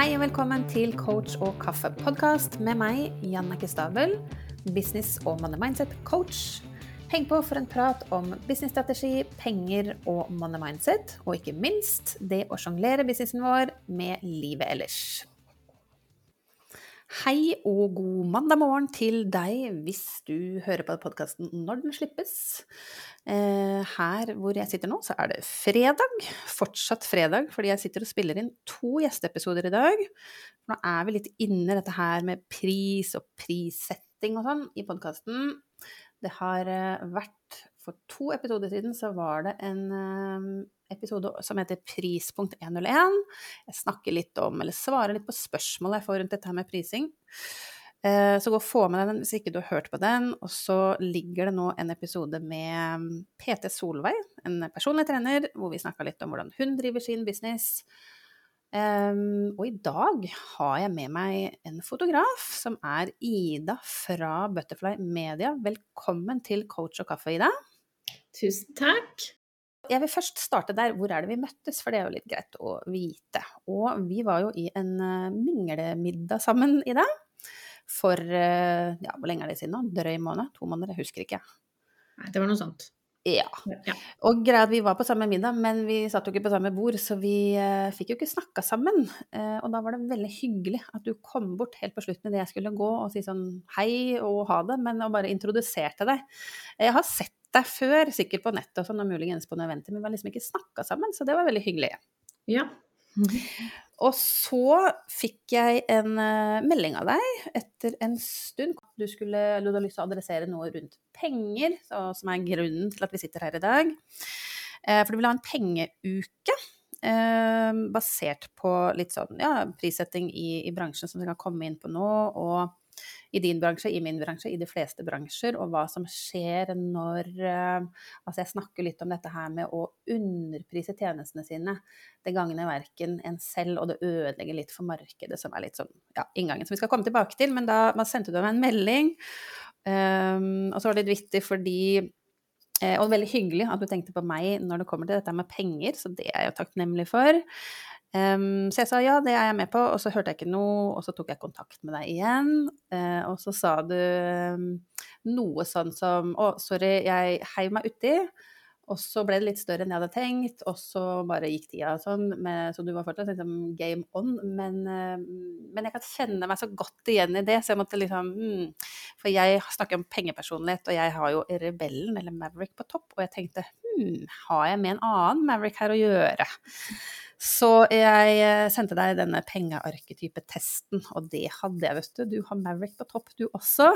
Hei og velkommen til Coach og kaffe-podkast med meg, Jannike Stabel, business- og money mindset-coach. Heng på for en prat om businessstrategi, penger og money mindset, og ikke minst det å sjonglere businessen vår med livet ellers. Hei og god mandag morgen til deg hvis du hører på podkasten når den slippes. Eh, her hvor jeg sitter nå, så er det fredag. Fortsatt fredag, fordi jeg sitter og spiller inn to gjesteepisoder i dag. Nå er vi litt inne dette her med pris og prissetting og sånn i podkasten. Det har eh, vært For to episoder siden så var det en eh, episode som heter Prispunkt 101. Jeg snakker litt om, eller svarer litt på spørsmål jeg får rundt dette her med prising. Eh, så gå og få med deg den hvis ikke du har hørt på den. Og så ligger det nå en episode med mm, PT Solveig, en personlig trener, hvor vi snakka litt om hvordan hun driver sin business. Og i dag har jeg med meg en fotograf som er Ida fra Butterfly Media. Velkommen til Coach og kaffe, Ida. Tusen takk. Jeg vil først starte der. Hvor er det vi møttes? For det er jo litt greit å vite. Og vi var jo i en uh, minglemiddag sammen, i dag. For uh, ja, hvor lenge er det siden nå? Drøy måned? To måneder? Jeg husker ikke. Nei, det var noe sånt. Ja. Ja. Og greia at vi var på samme middag, men vi satt jo ikke på samme bord, så vi uh, fikk jo ikke snakka sammen. Uh, og da var det veldig hyggelig at du kom bort helt på slutten idet jeg skulle gå og si sånn hei og ha det, men og bare introduserte deg. Jeg har sett deg før, sikkert på nettet og sånn, og muligens på noen eventer, men vi har liksom ikke snakka sammen, så det var veldig hyggelig. Ja. Og så fikk jeg en uh, melding av deg etter en stund. Du, skulle, du hadde lyst til å adressere noe rundt penger, som er grunnen til at vi sitter her i dag. Uh, for du ville ha en pengeuke. Uh, basert på litt sånn ja, prissetting i, i bransjen som vi kan komme inn på nå, og i din bransje, i min bransje, i de fleste bransjer, og hva som skjer når uh, Altså, jeg snakker litt om dette her med å underprise tjenestene sine. Det gagner verken en selv, og det ødelegger litt for markedet, som er litt sånn ja, inngangen som vi skal komme tilbake til. Men da sendte du meg en melding, um, og så var det litt vittig fordi eh, og veldig hyggelig at du tenkte på meg når det kommer til dette med penger, så det er jeg jo takknemlig for. Um, så jeg sa ja, det er jeg med på, og så hørte jeg ikke noe, og så tok jeg kontakt med deg igjen. Uh, og så sa du um, noe sånn som å, sorry, jeg heiv meg uti. Og så ble det litt større enn jeg hadde tenkt, og så bare gikk tida sånn. Med, så du var fortsatt liksom game on. Men, men, jeg kan kjenne meg så godt igjen i det, så jeg måtte liksom hmm, For jeg snakker om pengepersonlighet, og jeg har jo rebellen, eller Maverick, på topp. Og jeg tenkte hm, har jeg med en annen Maverick her å gjøre? Så jeg eh, sendte deg denne pengearketype-testen, og det hadde jeg, vet du. Du har Maverick på topp, du også.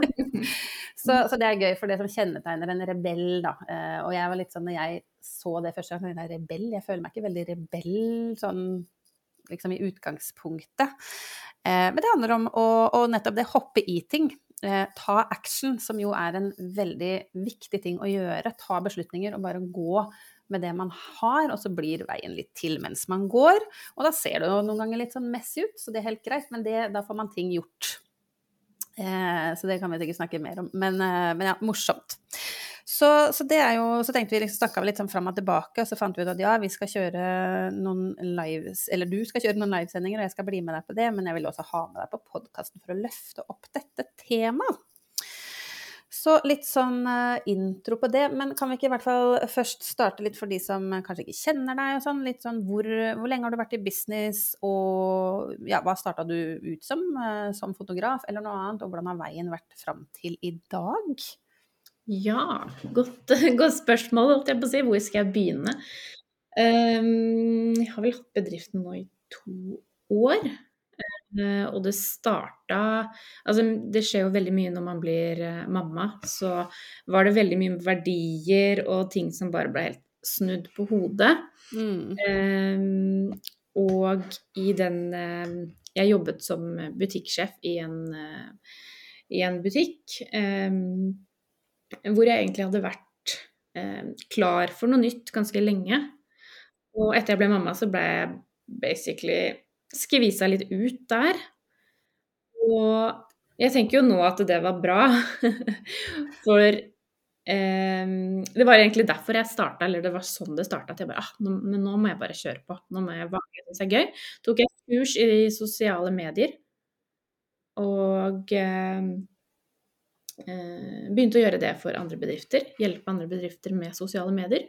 så, så, det er gøy, for det som kjennetegner en rebell, da. Eh, og jeg var litt sånn, når jeg så det første gang, jeg rebell, jeg føler meg ikke veldig rebell sånn liksom i utgangspunktet. Eh, men det handler om å, å nettopp det hoppe i ting. Ta action, som jo er en veldig viktig ting å gjøre. Ta beslutninger og bare gå med det man har, og så blir veien litt til mens man går. Og da ser det jo noen ganger litt sånn messy ut, så det er helt greit, men det, da får man ting gjort. Eh, så det kan vi sikkert snakke mer om, men, eh, men ja, morsomt. Så, så, jo, så tenkte vi liksom, snakka litt sånn fram og tilbake, og så fant vi ut at ja, vi skal kjøre noen lives, eller du skal kjøre noen livesendinger, og jeg skal bli med deg på det, men jeg vil også ha med deg på podkasten for å løfte opp dette temaet. Så litt sånn uh, intro på det, men kan vi ikke i hvert fall først starte litt for de som kanskje ikke kjenner deg og sånn, litt sånn hvor, hvor lenge har du vært i business, og ja, hva starta du ut som, uh, som fotograf eller noe annet, og hvordan har veien vært fram til i dag? Ja, godt, godt spørsmål, holdt jeg på å si. Hvor skal jeg begynne? Um, jeg har vel hatt bedriften nå i to år. Uh, og det starta Altså, det skjer jo veldig mye når man blir uh, mamma. Så var det veldig mye verdier og ting som bare ble helt snudd på hodet. Mm. Um, og i den uh, Jeg jobbet som butikksjef i en, i en butikk um, hvor jeg egentlig hadde vært klar for noe nytt ganske lenge. Og etter jeg ble mamma, så ble jeg basically skvisa litt ut der. Og jeg tenker jo nå at det var bra. For eh, det var egentlig derfor jeg starta, eller det var sånn det starta. At jeg bare ah, nå, men nå må jeg bare kjøre på. Nå må jeg hva det seg gøy. Tok jeg kurs i sosiale medier. Og eh, eh, begynte å gjøre det for andre bedrifter. Hjelpe andre bedrifter med sosiale medier.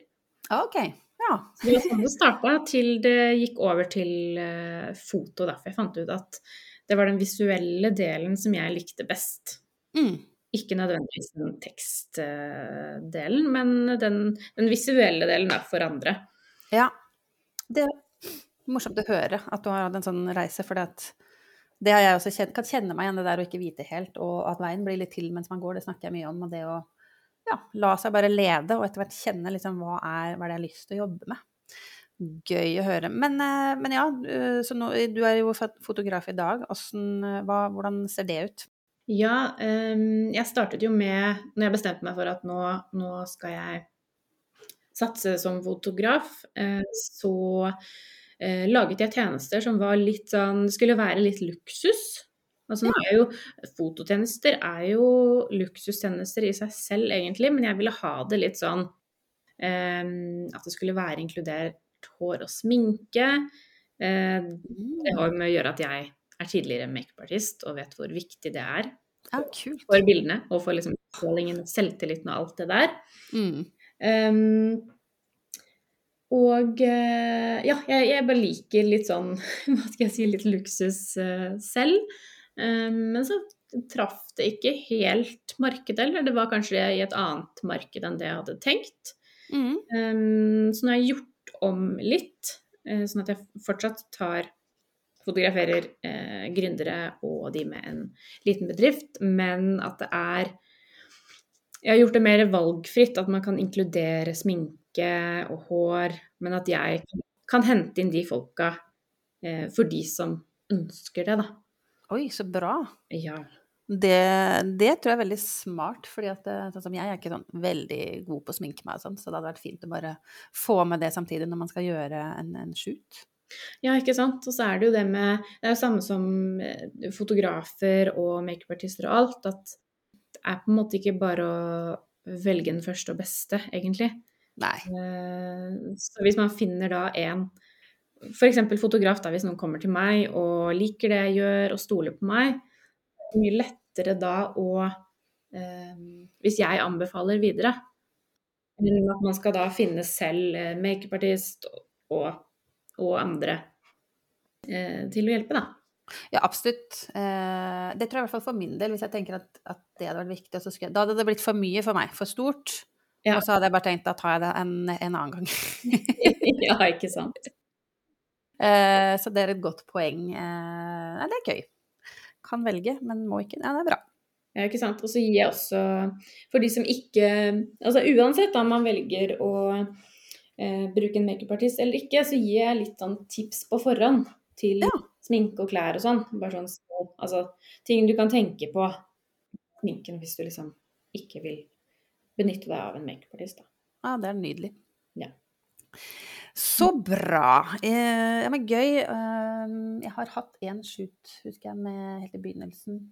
Ok, ja. Så det var sånn det starta, til det gikk over til eh, foto. Derfor jeg fant ut at det var den visuelle delen som jeg likte best. Mm. Ikke nødvendigvis den tekstdelen, men den, den visuelle delen er for andre. Ja. Det er morsomt å høre at du har hatt en sånn reise, for det har jeg også kjent, kan kjenne meg igjen det der å ikke vite helt, og at veien blir litt til mens man går, det snakker jeg mye om. Og det å ja, la seg bare lede, og etter hvert kjenne liksom hva er, hva er det jeg har lyst til å jobbe med. Gøy å høre. Men, eh, men ja, eh, så nå, du er jo fotograf i dag. Hvordan, eh, hva, hvordan ser det ut? Ja, um, jeg startet jo med Når jeg bestemte meg for at nå, nå skal jeg satse som fotograf, så uh, laget jeg tjenester som var litt sånn Skulle være litt luksus. Altså, nå er jo, fototjenester er jo luksustjenester i seg selv, egentlig, men jeg ville ha det litt sånn eh, At det skulle være inkludert hår og sminke. Eh, det har med å gjøre at jeg er tidligere makeupartist og vet hvor viktig det er ja, for bildene og for liksom selvtilliten og alt det der. Mm. Um, og uh, ja, jeg, jeg, bare liker litt sånn, hva skal jeg si, litt luksus uh, selv. Um, men så traff det ikke helt markedet, eller det var kanskje i et annet marked enn det jeg hadde tenkt. Mm. Så nå har jeg gjort om litt, sånn at jeg fortsatt tar fotograferer eh, gründere og de med en liten bedrift, men at det er Jeg har gjort det mer valgfritt, at man kan inkludere sminke og hår, men at jeg kan, hente inn de folka eh, for de som ønsker det, da. Oi, så bra. Ja. Det, det, tror jeg er veldig smart, fordi at eh, sånn jeg er ikke sånn veldig god på å sminke meg og sånn, så det hadde vært fint å bare få med det samtidig når man skal gjøre en, en shoot. Ja, ikke sant. Og så er det jo det med Det er jo samme som eh, fotografer og makeupartister og alt, at er på en måte ikke bare å velge den første og beste, egentlig. Nei. Eh, så hvis man finner da en f.eks. fotograf, da, hvis noen kommer til meg og liker det jeg gjør og stoler på meg, det er mye lettere da å eh, Hvis jeg anbefaler videre, enn at man skal da finne selv makeupartist og og andre eh, til å hjelpe, da. Ja, absolutt. Eh, det tror jeg i hvert fall for min del, hvis jeg tenker at, at det hadde vært viktig. Jeg, da hadde det blitt for mye for meg, for stort. Ja. Og så hadde jeg bare tenkt da tar jeg det en, en annen gang. ja, ikke sant. Eh, så det er et godt poeng. Eh, nei, det er gøy. Kan velge, men må ikke. Ja, det er bra. Ja, ikke sant. Og så gir jeg også for de som ikke Altså uansett om man velger å eh, bruke en makeupartist eller ikke, så gir jeg litt sånn tips på forhånd til ja. Sminke og klær og sånn. Bare sånn altså ting du kan tenke på sminken hvis du liksom ikke vil benytte deg av en makeupartist, da. Ja, det er nydelig. Ja. Så bra. Eh, ja, men gøy. Eh, jeg har hatt én shoot, husker jeg, med helt i begynnelsen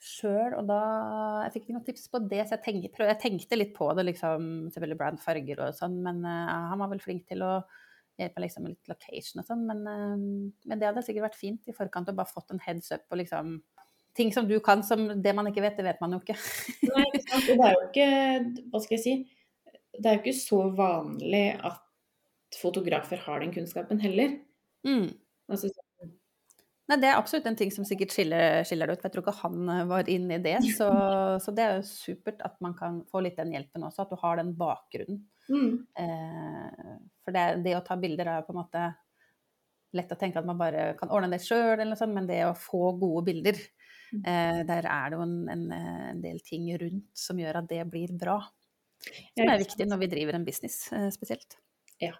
sjøl, og da Jeg fikk ikke noen tips på det, så jeg tenkte, jeg tenkte litt på det, liksom, selvfølgelig brand farger og sånn, men eh, han var vel flink til å hjelpe liksom, med litt location og sånn, men, uh, men, det hadde sikkert vært fint i forkant å bare fått en heads up på liksom ting som du kan, som det man ikke vet, det vet man jo ikke. Nei. Og det er jo ikke, hva skal jeg si, det er jo ikke så vanlig at fotografer har den kunnskapen heller. Mm. Altså, Nei, det er absolutt en ting som sikkert skiller, skiller det ut. Jeg tror ikke han eh, var inne i det. Så, så, det er jo supert at man kan få litt den hjelpen også, at du har den bakgrunnen. Mm. Eh, for det, det, å ta bilder er på en måte lett å tenke at man bare kan ordne det sjøl, men det å få gode bilder, mm. eh, der er det jo en, en, en, del ting rundt som gjør at det blir bra. Som er viktig når vi driver en business, eh, spesielt. Ja.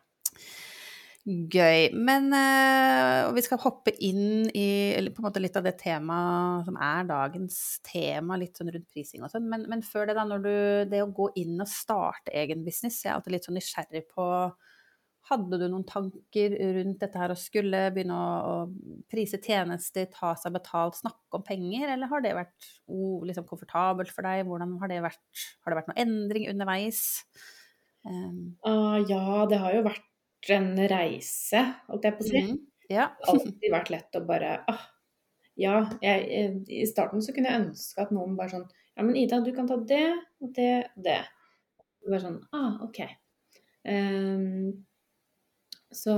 Gøy. Men uh, vi skal hoppe inn i litt av det temaet som er dagens tema, litt sånn rundt prising og sånn. Men, men, før det, da, når du Det å gå inn og starte egen business, jeg er alltid litt sånn nysgjerrig på Hadde du noen tanker rundt dette her å skulle begynne å, å prise tjenester, ta seg betalt, snakke om penger, eller har det vært oh, liksom komfortabelt for deg? Hvordan har det vært? Har det vært noen endring underveis? Um. Uh, ja, det har jo vært en reise, holdt jeg på å si. Mm, ja. det har alltid vært lett å bare ah, Ja, jeg, i starten så kunne jeg ønske at noen bare sånn Ja, men Ida, du kan ta det og det og det. Var sånn Ah, OK. Um, så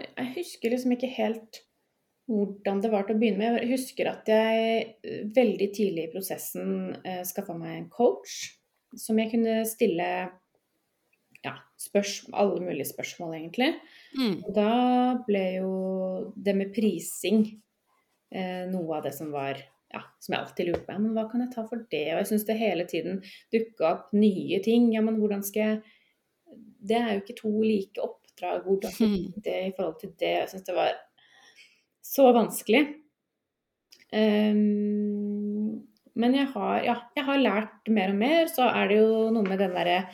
jeg husker liksom ikke helt hvordan det var til å begynne med. Jeg husker at jeg eh, veldig tidlig i prosessen eh, skaffa meg en coach som jeg kunne stille ja, alle mulige spørsmål, egentlig. Mm. Og da ble jo det med prising eh, noe av det som var ja, som jeg alltid lurte på. Ja, men hva kan jeg ta for det? Og jeg syns det hele tiden dukka opp nye ting. Ja, men hvordan skal jeg Det er jo ikke to like oppdrag. Hvordan det i forhold til det? Jeg syns det var så vanskelig. Um, men jeg har, ja, jeg har lært mer og mer. Så er det jo noe med den derre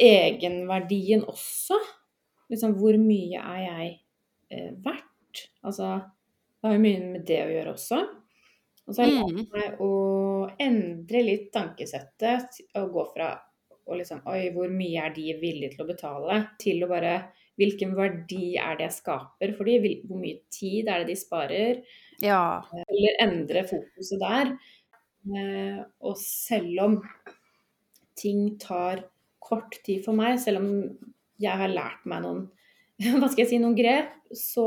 egenverdien også. Liksom hvor mye er jeg eh, verdt? Altså det har jo mye med det å gjøre også. Og så har jeg lært mm. meg å endre litt tankesettet og gå fra å liksom Oi, hvor mye er de villige til å betale? Til å bare Hvilken verdi er det jeg skaper for dem? Hvor mye tid er det de sparer? Ja. Eller endre fokuset der. Eh, og selv om ting tar kort tid for meg, selv om jeg har lært meg noen, hva skal jeg si, noen grep, så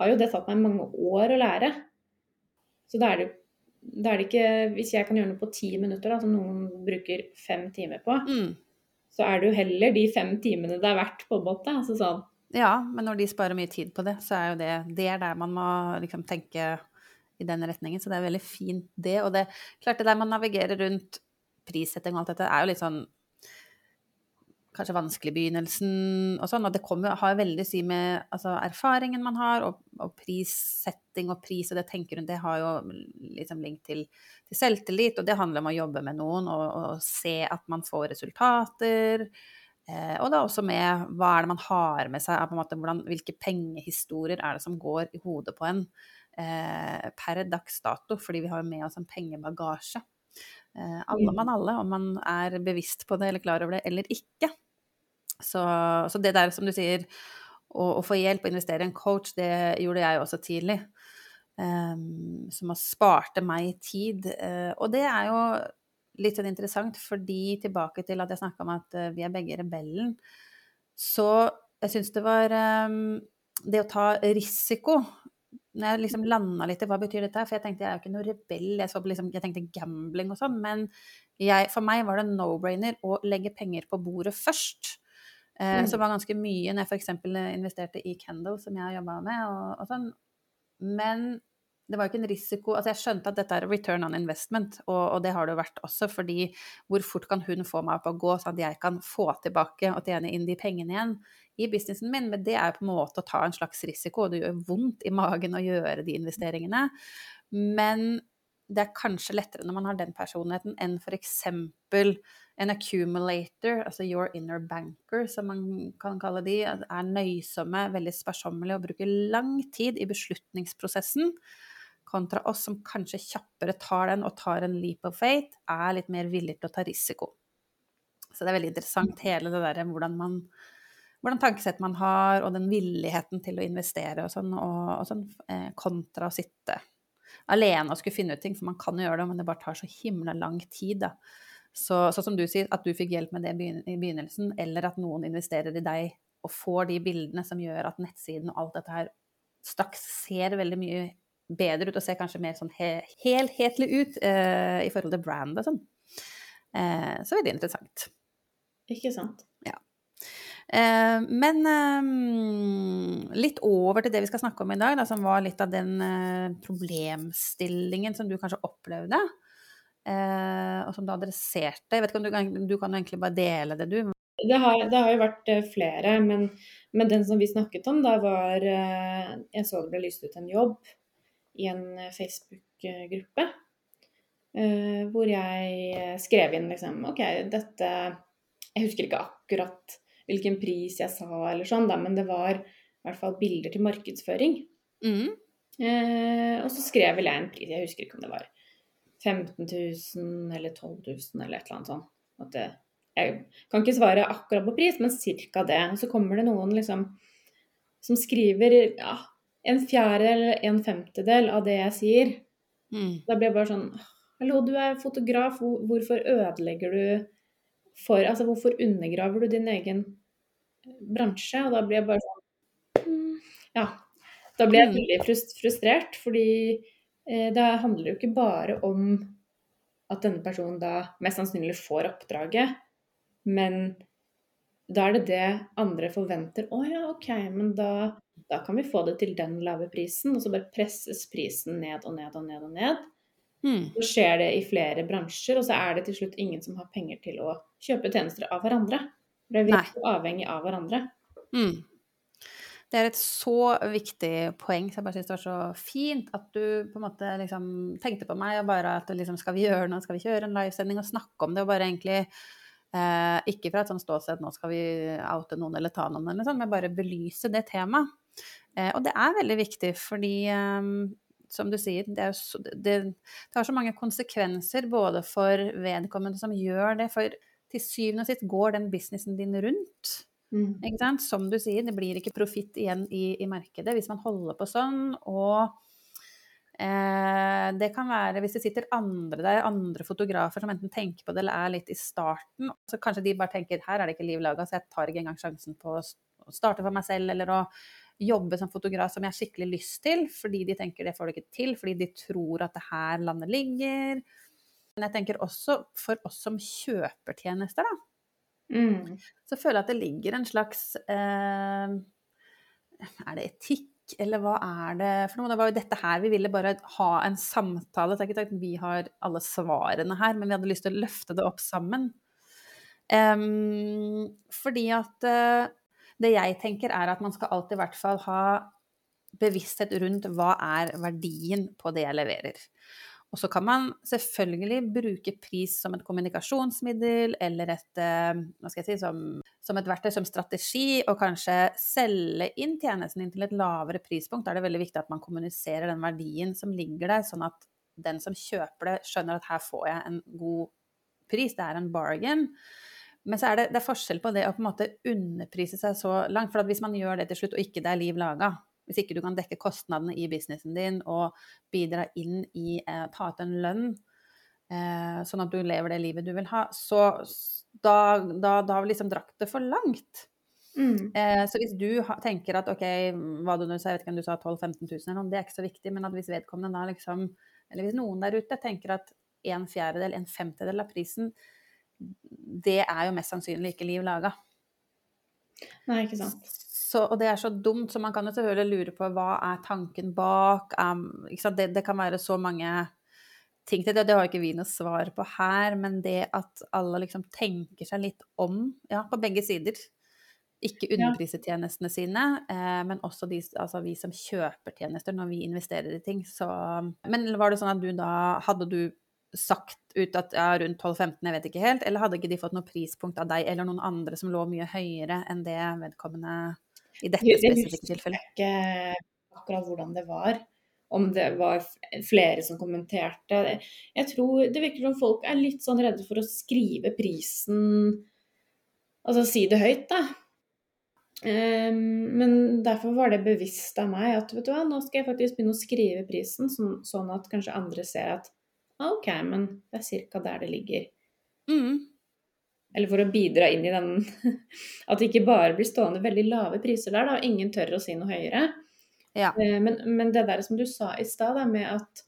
har jo det tatt meg mange år å lære. Så da er det, da er det ikke Hvis jeg kan gjøre noe på ti minutter, da, som noen bruker fem timer på, mm. så er det jo heller de fem timene det er verdt, på en måte. Altså sånn. Ja, men når de sparer mye tid på det, så er jo det det er der man må liksom tenke i den retningen. Så det er veldig fint, det. Og det klart det der man navigerer rundt prissetting og alt dette, er jo litt sånn kanskje vanskelig i begynnelsen og sånn. Og det kommer, har veldig å si med altså, erfaringen man har, og, og, prissetting og pris og det tenker hun, det har jo liksom link til, til, selvtillit, og det handler om å jobbe med noen og, og se at man får resultater. Eh, og da også med hva er det man har med seg, måte, hvordan, hvilke pengehistorier er det som går i hodet på en eh, per dags dato, fordi vi har med oss en pengebagasje. Eh, alle man alle, om man er bevisst på det eller klar over det eller ikke. Så, så det der som du sier, å, å, få hjelp og investere i en coach, det gjorde jeg også tidlig. Um, som har sparte meg tid. Uh, og det er jo litt sånn interessant, fordi tilbake til at jeg snakka om at uh, vi er begge rebellen, så jeg syns det var um, Det å ta risiko når jeg liksom landa litt i hva betyr dette, for jeg tenkte jeg er jo ikke noe rebell, jeg, liksom, jeg tenkte gambling og sånn, men jeg, for meg var det no-brainer å legge penger på bordet først. Eh, mm. Som var ganske mye når jeg f.eks. investerte i Kendal, som jeg har jobba med. Og, og sånn. Men det var jo ikke en risiko Altså, jeg skjønte at dette er return on investment, og, og, det har det jo vært også, fordi hvor fort kan hun få meg opp å gå, sånn at jeg kan få tilbake og tjene inn de pengene igjen i businessen min? Men det er på en måte å ta en slags risiko, og det gjør vondt i magen å gjøre de investeringene. Men det er kanskje lettere når man har den personligheten, enn f.eks. en accumulator, altså your inner banker, som man kan kalle de, er nøysomme, veldig sparsommelige og bruker lang tid i beslutningsprosessen kontra oss som kanskje kjappere tar den og tar en leap of faith, er litt mer villig til å ta risiko. Så det er veldig interessant hele det derre hvordan man hvordan tankesett man har, og den villigheten til å investere og sånn, og, og sånn eh, kontra å sitte alene og skulle finne ut ting, for man kan jo gjøre det, men det bare tar så himla lang tid, da. Så, så som du sier, at du fikk hjelp med det i begynnelsen, eller at noen investerer i deg og får de bildene som gjør at nettsiden og alt dette her straks ser veldig mye bedre ut og ser kanskje mer sånn he helhetlig ut eh, i forhold til brand og sånn. Eh, så veldig interessant. Ikke sant. Ja. Eh, men eh, litt over til det vi skal snakke om i dag, da, som var litt av den eh, problemstillingen som du kanskje opplevde. Eh, og som du adresserte. Jeg vet ikke om du kan, du kan egentlig bare dele det, du. Det har, det har jo vært flere, men, men, den som vi snakket om, da var Jeg så det ble lyst ut en jobb i en eh, Facebook-gruppe. Uh, hvor jeg skrev inn liksom OK, dette Jeg husker ikke akkurat hvilken pris jeg sa eller sånn, da, men det var i hvert fall bilder til markedsføring. Mm. Eh, og så skrev vel jeg en pris, jeg husker ikke om det var 15 000 eller 12 000 eller et eller annet sånt. At det, jeg kan ikke svare akkurat på pris, men cirka det. Og så kommer det noen liksom som skriver ja, en fjerde eller en femtedel av det jeg sier. Mm. Da blir jeg bare sånn Hallo, du er fotograf, hvorfor ødelegger du for Altså hvorfor undergraver du din egen bransje? Og da blir jeg bare sånn Ja. Da blir jeg Mm. veldig frustrert, fordi eh, det handler jo ikke bare om at denne personen da mest sannsynlig får oppdraget, men da er det det andre forventer. Å ja, OK, men da, da kan vi få det til den lave prisen. Og så bare presses prisen ned og ned og ned og ned. Mm. Så skjer det i flere bransjer, og så er det til slutt ingen som har penger til å kjøpe tjenester av hverandre. For det er virkelig avhengig av hverandre. Mm. Det er et så viktig poeng, så jeg bare syns det var så fint at du på en måte liksom tenkte på meg, og bare at liksom, skal vi gjøre noe, skal vi kjøre en livesending og snakke om det, og bare egentlig eh, ikke fra et sånt ståsted nå skal vi oute noen eller ta noen, eller sånn, men bare belyse det temaet. Eh, og det er veldig viktig, fordi eh, som du sier, det, så, det, det har så mange konsekvenser både for vedkommende som gjør det, for til syvende og sist går den businessen din rundt. Mm. Som du sier, det blir ikke profitt igjen i, i markedet hvis man holder på sånn. Og eh, det kan være hvis det sitter andre der, andre fotografer som enten tenker på det eller er litt i starten, så kanskje de bare tenker her er det ikke liv laga, så jeg tar ikke engang sjansen på å starte for meg selv eller å jobbe som fotograf som jeg har skikkelig lyst til, fordi de tenker det får du ikke til, fordi de tror at det her landet ligger. Men jeg tenker også for oss som kjøper tjenester, da Mm. så føler jeg at det ligger en slags eh, Er det etikk, eller hva er det for noe? Det var jo dette her vi ville bare ha en samtale. Det er ikke at vi har alle svarene her, men vi hadde lyst til å løfte det opp sammen. Um, fordi at eh, det jeg tenker er at man skal alltid i hvert fall ha bevissthet rundt hva er verdien på det jeg leverer. Og så kan man selvfølgelig bruke pris som et kommunikasjonsmiddel eller et, eh, si, som, som et verktøy, som strategi, og kanskje selge inn tjenesten inn til et lavere prispunkt. Da er det veldig viktig at man kommuniserer den verdien som ligger der, sånn at den som kjøper det, skjønner at her får jeg en god pris, det er en bargain. Men så er det, det er forskjell på det å på en måte underprise seg så langt. For at hvis man gjør det til slutt, og ikke det er liv laga, hvis ikke du kan dekke kostnadene i businessen din og bidra inn i eh, ta ut en lønn, eh, sånn at du lever det livet du vil ha, så da, da, da har vi liksom drakt det for langt. Mm. Eh, så hvis du ha, tenker at ok, hva du nå sa, jeg vet ikke om du sa 12 000-15 000 eller noe, det er ikke så viktig, men at hvis vedkommende da liksom, eller hvis noen der ute tenker at en fjerdedel, en femtedel av prisen, det er jo mest sannsynlig ikke liv laga. Nei, ikke sant. Så, og det er så dumt, så man kan jo selvfølgelig lure på hva er tanken bak. Um? Det, det kan være så mange ting til det, det har ikke vi noe svar på her, men det at alle liksom tenker seg litt om, ja, på begge sider. Ikke underprise tjenestene sine, eh, men også de, altså vi som kjøper tjenester når vi investerer i ting. Så, men var det sånn at du da Hadde du sagt ut at ja, rundt 12-15, jeg vet ikke helt, eller hadde ikke de fått noe prispunkt av deg eller noen andre som lå mye høyere enn det vedkommende i dette Jeg husker ikke akkurat hvordan det var. Om det var flere som kommenterte. Jeg tror det virker som folk er litt sånn redde for å skrive prisen Altså si det høyt, da. Um, men derfor var det bevisst av meg at vet du hva, nå skal jeg faktisk begynne å skrive prisen, sånn, sånn at kanskje andre ser at OK, men det er ca. der det ligger. Mm. Eller for å bidra inn i den At det ikke bare blir stående veldig lave priser der, da, og ingen tør å si noe høyere. Ja. Eh, Men, men det der som du sa i stad, med at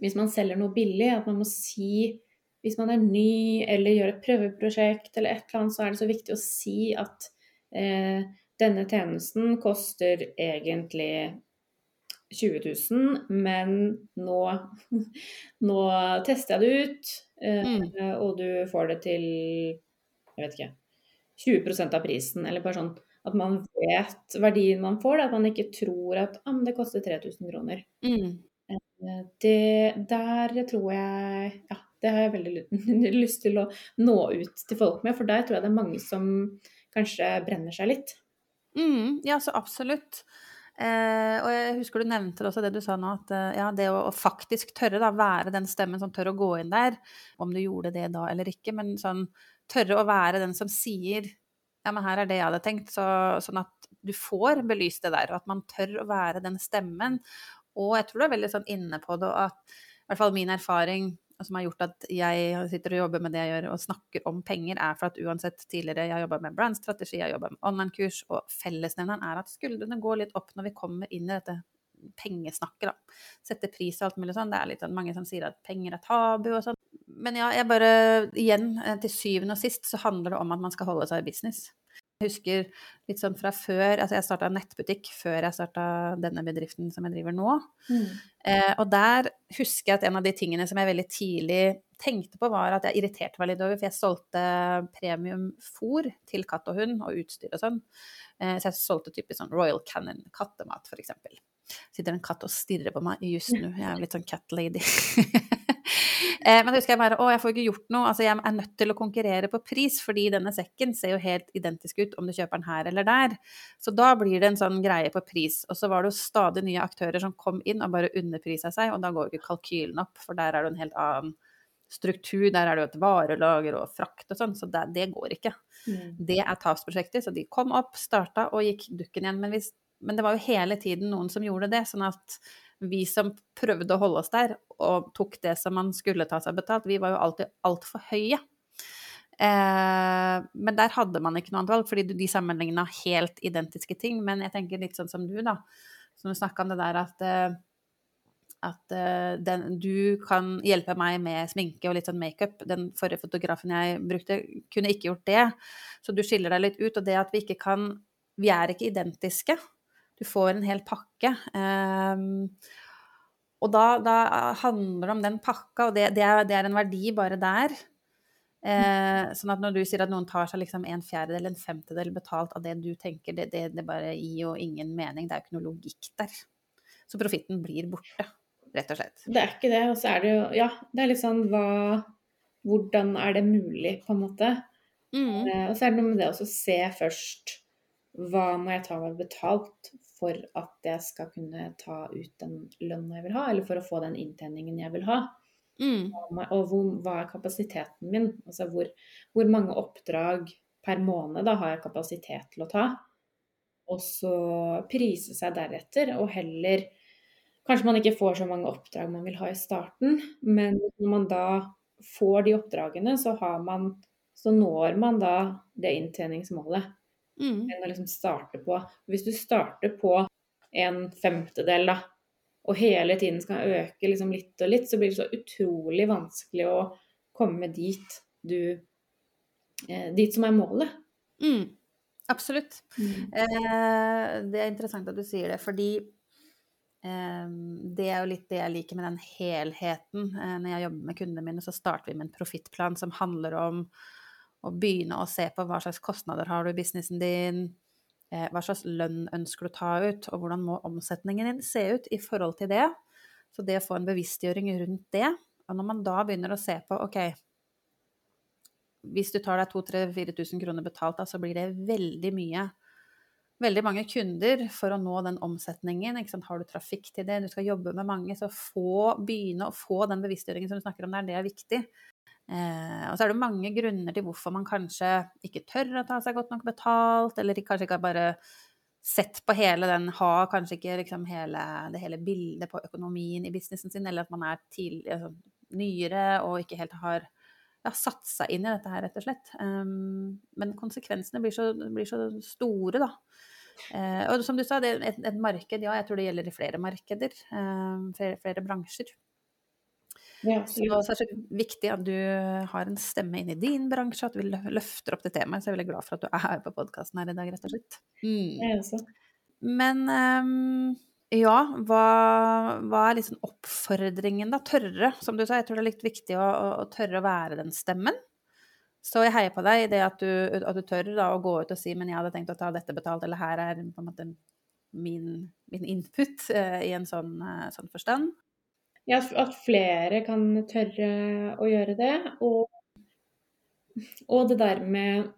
hvis man selger noe billig, at man må si hvis man er ny eller gjør et prøveprosjekt eller et eller annet, så er det så viktig å si at eh, denne tjenesten koster egentlig 20 000, men nå, nå tester jeg det ut, mm. og du får det til jeg vet ikke 20% av prisen, eller bare sånn at man vet verdien man får, da, at man ikke tror at ah, det koster 3000 kroner. Mm. Eh, Det, der tror jeg Ja, det har jeg veldig lyst til å nå ut til folk med, for der tror jeg det er mange som kanskje brenner seg litt. Mm, ja, så absolutt. Eh, og jeg husker du nevnte også det du sa nå, at eh, ja, det å, å faktisk tørre, da, være den stemmen som tør å gå inn der, om du gjorde det da eller ikke, men sånn tørre å være den som sier ja, men her er det jeg hadde tenkt, så, sånn at du får belyst det der, og at man tør å være den stemmen. Og jeg tror du er veldig sånn inne på det, og at i hvert fall min erfaring som har gjort at jeg sitter og jobber med det jeg gjør og snakker om penger, er for at uansett tidligere jeg har jobba med brandstrategi, jeg har jobba med online-kurs, og fellesnevneren er at skuldrene går litt opp når vi kommer inn i dette pengesnakket, da. Sette pris og alt mulig sånn. Det er litt sånn mange som sier at penger er tabu og sånn. Men ja, jeg bare Igjen, eh, til syvende og sist så handler det om at man skal holde seg i business. Husker litt sånn fra før Altså, jeg starta nettbutikk før jeg starta denne bedriften som jeg driver nå. Mm. Eh, og der husker jeg at en av de tingene som jeg veldig tidlig tenkte på, var at jeg irriterte meg litt over, for jeg solgte premiumfôr til katt og hund og utstyr og sånn. Eh, så jeg solgte typisk sånn Royal Cannon kattemat, eksempel. Sitter en katt og stirrer på meg just nå. Jeg er litt sånn cat lady. Eh, men da husker jeg bare å, jeg får ikke gjort noe. Altså, jeg er nødt til å konkurrere på pris, fordi denne sekken ser jo helt identisk ut om du kjøper den her eller der. Så da blir det en sånn greie på pris. Og så var det jo stadig nye aktører som kom inn og bare underprisa seg, og da går jo ikke kalkylen opp, for der er det en helt annen struktur. Der er det jo et varelager og frakt og sånn, så det, det går ikke. Mm. Det er tapsprosjekter, så de kom opp, starta og gikk dukken igjen. Men, hvis, men det var jo hele tiden noen som gjorde det, sånn at vi som prøvde å holde oss der og tok det som man skulle ta seg betalt, vi var jo alltid altfor høye. Eh, men der hadde man ikke noe annet valg, fordi de sammenligna helt identiske ting. Men jeg tenker litt sånn som du, da. Som snakka om det der at, eh, at eh, den, du kan hjelpe meg med sminke og litt sånn makeup. Den forrige fotografen jeg brukte, kunne ikke gjort det. Så du skiller deg litt ut. Og det at vi ikke kan Vi er ikke identiske. Du får en hel pakke. Um, og da, da, handler det om den pakka, og det, det, er, det er, en verdi bare der. Eh, sånn at når du sier at noen tar seg liksom en fjerdedel, en femtedel betalt av det du tenker, det, det, det bare gir jo ingen mening. Det er jo ikke noe logikk der. Så profitten blir borte, rett og slett. Det er ikke det. Og så er det jo Ja, det er litt sånn hva Hvordan er det mulig, på en måte? Mm. Eh, og så er det noe med det å se først hva må jeg ta meg betalt for at jeg skal kunne ta ut den lønna jeg vil ha, eller for å få den inntjeningen jeg vil ha? Mm. Og hvor, hva er kapasiteten min? Altså hvor, hvor, mange oppdrag per måned da har jeg kapasitet til å ta? Og så prise seg deretter, og heller Kanskje man ikke får så mange oppdrag man vil ha i starten, men når man da får de oppdragene, så, man, så når man da det inntjeningsmålet mm. enn å liksom starte på Hvis du starter på en femtedel, da, og hele tiden skal øke liksom litt og litt, så blir det så utrolig vanskelig å komme dit du eh, Dit som er målet. Mm. Absolutt. Mm. Eh, det er interessant at du sier det, fordi eh, det er jo litt det jeg liker med den helheten. Eh, når jeg jobber med kundene mine, så starter vi med en profittplan som handler om og begynne å se på hva slags kostnader har du i businessen din, eh, hva slags lønn ønsker du å ta ut, og hvordan må omsetningen din se ut i forhold til det. Så det å få en bevisstgjøring rundt det. Og når man da begynner å se på OK, hvis du tar deg 2000-4000 kroner betalt, da, så blir det veldig mye. Veldig mange kunder for å nå den omsetningen. Har du trafikk til det, du skal jobbe med mange, så få, begynne å få den bevisstgjøringen som du snakker om der, det er viktig. Eh, og så er det mange grunner til hvorfor man kanskje ikke tør å ta seg godt nok betalt, eller kanskje ikke har bare sett på hele den, har kanskje ikke liksom hele, det hele bildet på økonomien i businessen sin, eller at man er tidlig, altså, nyere og ikke helt har ja, satt seg inn i dette her, rett og slett. Um, men konsekvensene blir så, blir så store, da. Uh, og som du sa, det er et, et, marked, ja, jeg tror det gjelder i flere markeder, um, flere, flere bransjer. Ja, så, det er så viktig at du har en stemme inn i din bransje, at du løfter opp det temaet. Så jeg er veldig glad for at du er på podkasten her i dag, rett og slett. Mm. Men um, ja, hva, hva, er liksom oppfordringen, da? Tørre, som du sa. Jeg tror det er litt viktig å, å tørre å være den stemmen. Så jeg heier på deg i det at du, at du tør da, å gå ut og si men jeg hadde tenkt å ta dette betalt, eller her er på en måte min, min input uh, i en sånn, uh, sånn forstand. Ja, at flere kan tørre å gjøre det. Og, og det der med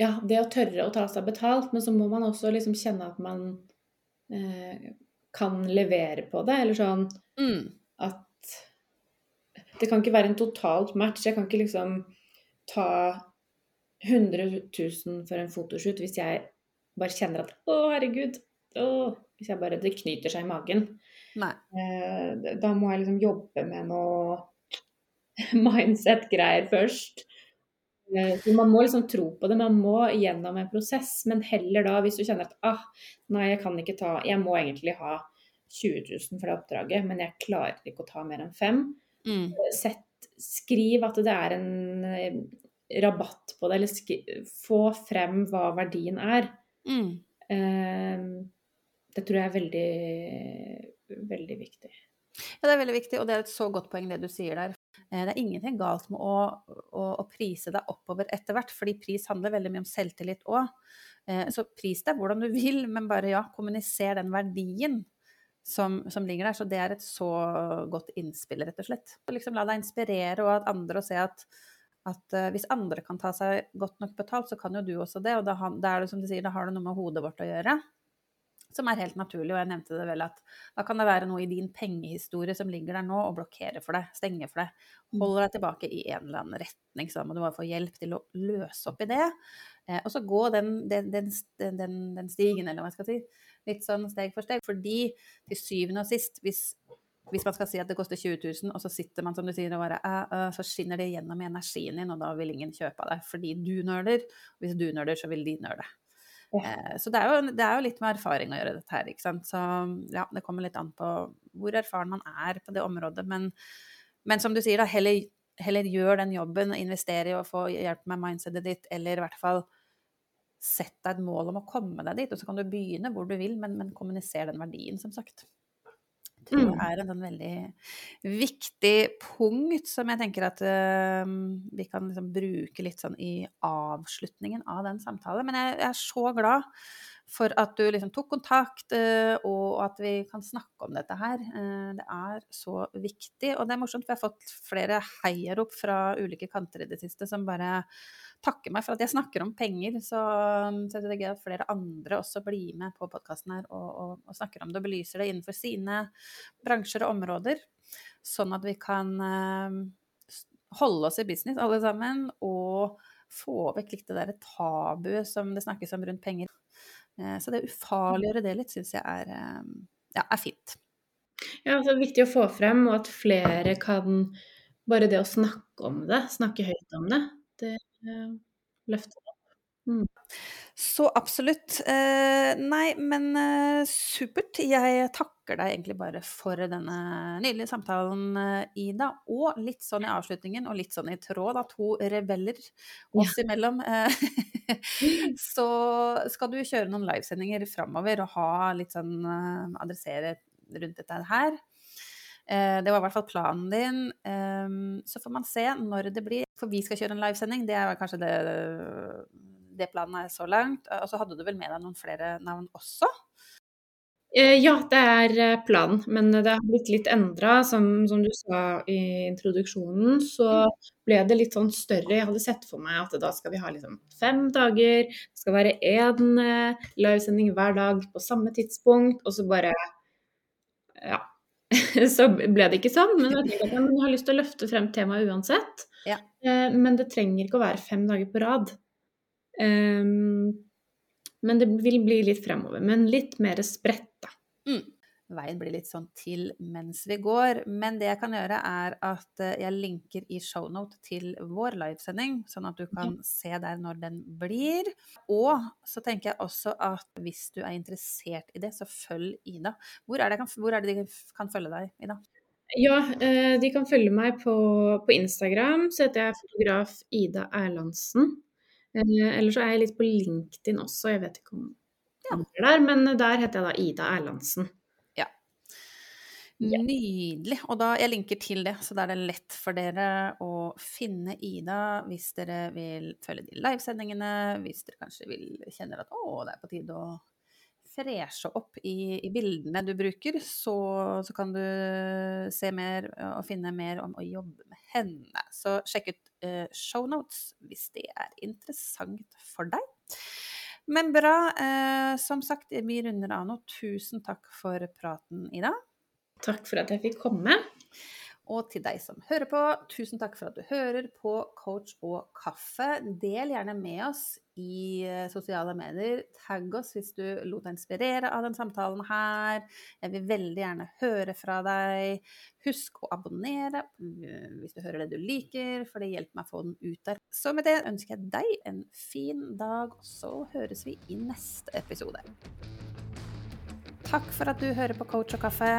Ja, det å tørre å ta seg betalt, men så må man også liksom kjenne at man uh, kan levere på det, eller sånn Mm. at Det kan ikke være en totalt match. Jeg kan ikke liksom ta 100 000 for en fotoshoot hvis jeg bare kjenner at Å, herregud. Å, hvis jeg bare Det knyter seg i magen. Eh, da må jeg liksom jobbe med noe mindset-greier først. Eh, så man må liksom tro på det. Man må gjennom en prosess. Men heller da, hvis du kjenner at ah, nei, jeg kan ikke ta Jeg må egentlig ha 20 000 for det oppdraget, men jeg klarer ikke å ta mer enn fem. Mm. Sett, skriv at det er en eh, rabatt på det, eller skri, få frem hva verdien er. Mm. Eh, det tror jeg er veldig, veldig viktig. Ja, det er veldig viktig, og det er et så godt poeng det du sier der. Eh, Det er ingenting galt med å, å, å prise deg oppover etter hvert, fordi pris handler veldig mye om selvtillit òg. Så pris deg hvordan du vil, men bare ja, kommuniser den verdien som, som, ligger der. Så det er et så godt innspill, rett og slett. Og liksom la deg inspirere og at andre og se at, at uh, hvis andre kan ta seg godt nok betalt, så kan jo du også det. Og da, da er det som du sier, da har det noe med hodet vårt å gjøre. Som er helt naturlig, og jeg nevnte det vel at da kan det være noe i din pengehistorie som ligger der nå og blokkerer for deg, stenger for deg, holder deg tilbake i en eller annen retning. Så da må du bare få hjelp til å løse opp i det. Eh, og så gå den, den, den, den, stigen, eller hva jeg skal si, litt sånn steg for steg. Fordi til syvende og sist, hvis, hvis man skal si at det koster 20 000, og så sitter man som du sier og bare æ, æ, så skinner det gjennom i energien din, og da vil ingen kjøpe av deg fordi du nøler. Hvis du nøler, så vil de nøle. Ja. Eh, så det er, jo, det er, jo, litt med erfaring å gjøre dette her, ikke sant. Så ja, det kommer litt an på hvor erfaren man er på det området. Men, men som du sier, da, heller, heller gjør den jobben, investere i å få hjelp med mindsetet ditt, eller i hvert fall sett deg et mål om å komme deg dit, og så kan du begynne hvor du vil, men, men kommuniser den verdien, som sagt. Det tror jeg er en sånn veldig viktig punkt som jeg tenker at uh, vi kan liksom bruke litt sånn i avslutningen av den samtalen. Men jeg, jeg er så glad for at du liksom tok kontakt, uh, og at vi kan snakke om dette her. Uh, det er så viktig. Og det er morsomt, jeg har fått flere heiarop fra ulike kanter i det siste som bare takker meg for at jeg snakker om penger. Så, så det er gøy at flere andre også blir med på podkasten her og, og, og, snakker om det og belyser det innenfor sine bransjer og områder. Sånn at vi kan uh, holde oss i business alle sammen og få vekk litt det derre tabuet som det snakkes om rundt penger. Uh, så det å ufarliggjøre det litt syns jeg er, uh, ja, er fint. Ja, altså, det er viktig å få frem, og at flere kan Bare det å snakke om det, snakke høyt om det, det løfte det opp. Mm. Så absolutt. Eh, nei, men eh, supert. Jeg takker deg egentlig bare for denne nydelige samtalen, eh, Ida. Og litt sånn i avslutningen, og litt sånn i tråd da. to rebeller oss ja. imellom, så skal du kjøre noen livesendinger framover og ha litt sånn adressere rundt dette her. Det var i hvert fall planen din. Så får man se når det blir. For vi skal kjøre en livesending, det er kanskje det, det planen er så langt. Og så hadde du vel med deg noen flere navn også? Eh, ja, det er eh, planen, men det har blitt litt endra. Som, som, du sa i introduksjonen, så ble det litt sånn større. Jeg hadde sett for meg at da skal vi ha liksom fem dager. Det skal være én eh, livesending hver dag på samme tidspunkt. Og så bare Ja. så ble det ikke sånn. Men jeg at jeg har lyst til å løfte frem temaet uansett. Ja. Eh, men det trenger ikke å være fem dager på rad. Um, men det vil bli litt fremover. Men litt mer spredt, da. Mm. Veien blir litt sånn til mens vi går. Men det jeg kan gjøre, er at eh, jeg linker i shownote til vår livesending, sånn at du kan se der når den blir. Og så tenker jeg også at hvis du er interessert i det, så følg Ida. Hvor er det, hvor er det de kan følge deg, Ida? Ja, eh, de kan følge meg på, på Instagram. Så heter jeg fotograf Ida Erlandsen. Eh, eller så er jeg litt på LinkedIn også, jeg vet ikke om ja. er der, men der heter jeg da Ida Erlandsen. Nydelig. Og da, jeg linker til det, så da er det lett for dere å finne Ida hvis dere vil følge de livesendingene, hvis dere kanskje vil kjenner at å, det er på tide å freshe opp i, i bildene du bruker, så, så, kan du se mer og finne mer om å jobbe med henne. Så sjekk ut uh, shownotes hvis det er interessant for deg. Men bra. Eh, som sagt, vi runder av nå. Tusen takk for praten, Ida. Takk for at jeg fikk komme. Og til deg som hører på, tusen takk for at du hører på Coach og kaffe. Del gjerne med oss i eh, sosiale medier. Tagg oss hvis du lot deg inspirere av den samtalen her. Jeg vil veldig gjerne høre fra deg. Husk å abonnere eh, hvis du hører det du liker, for det hjelper meg å få den ut der. Så med det ønsker jeg deg en fin dag, så høres vi i neste episode. Takk for at du hører på Coach og kaffe.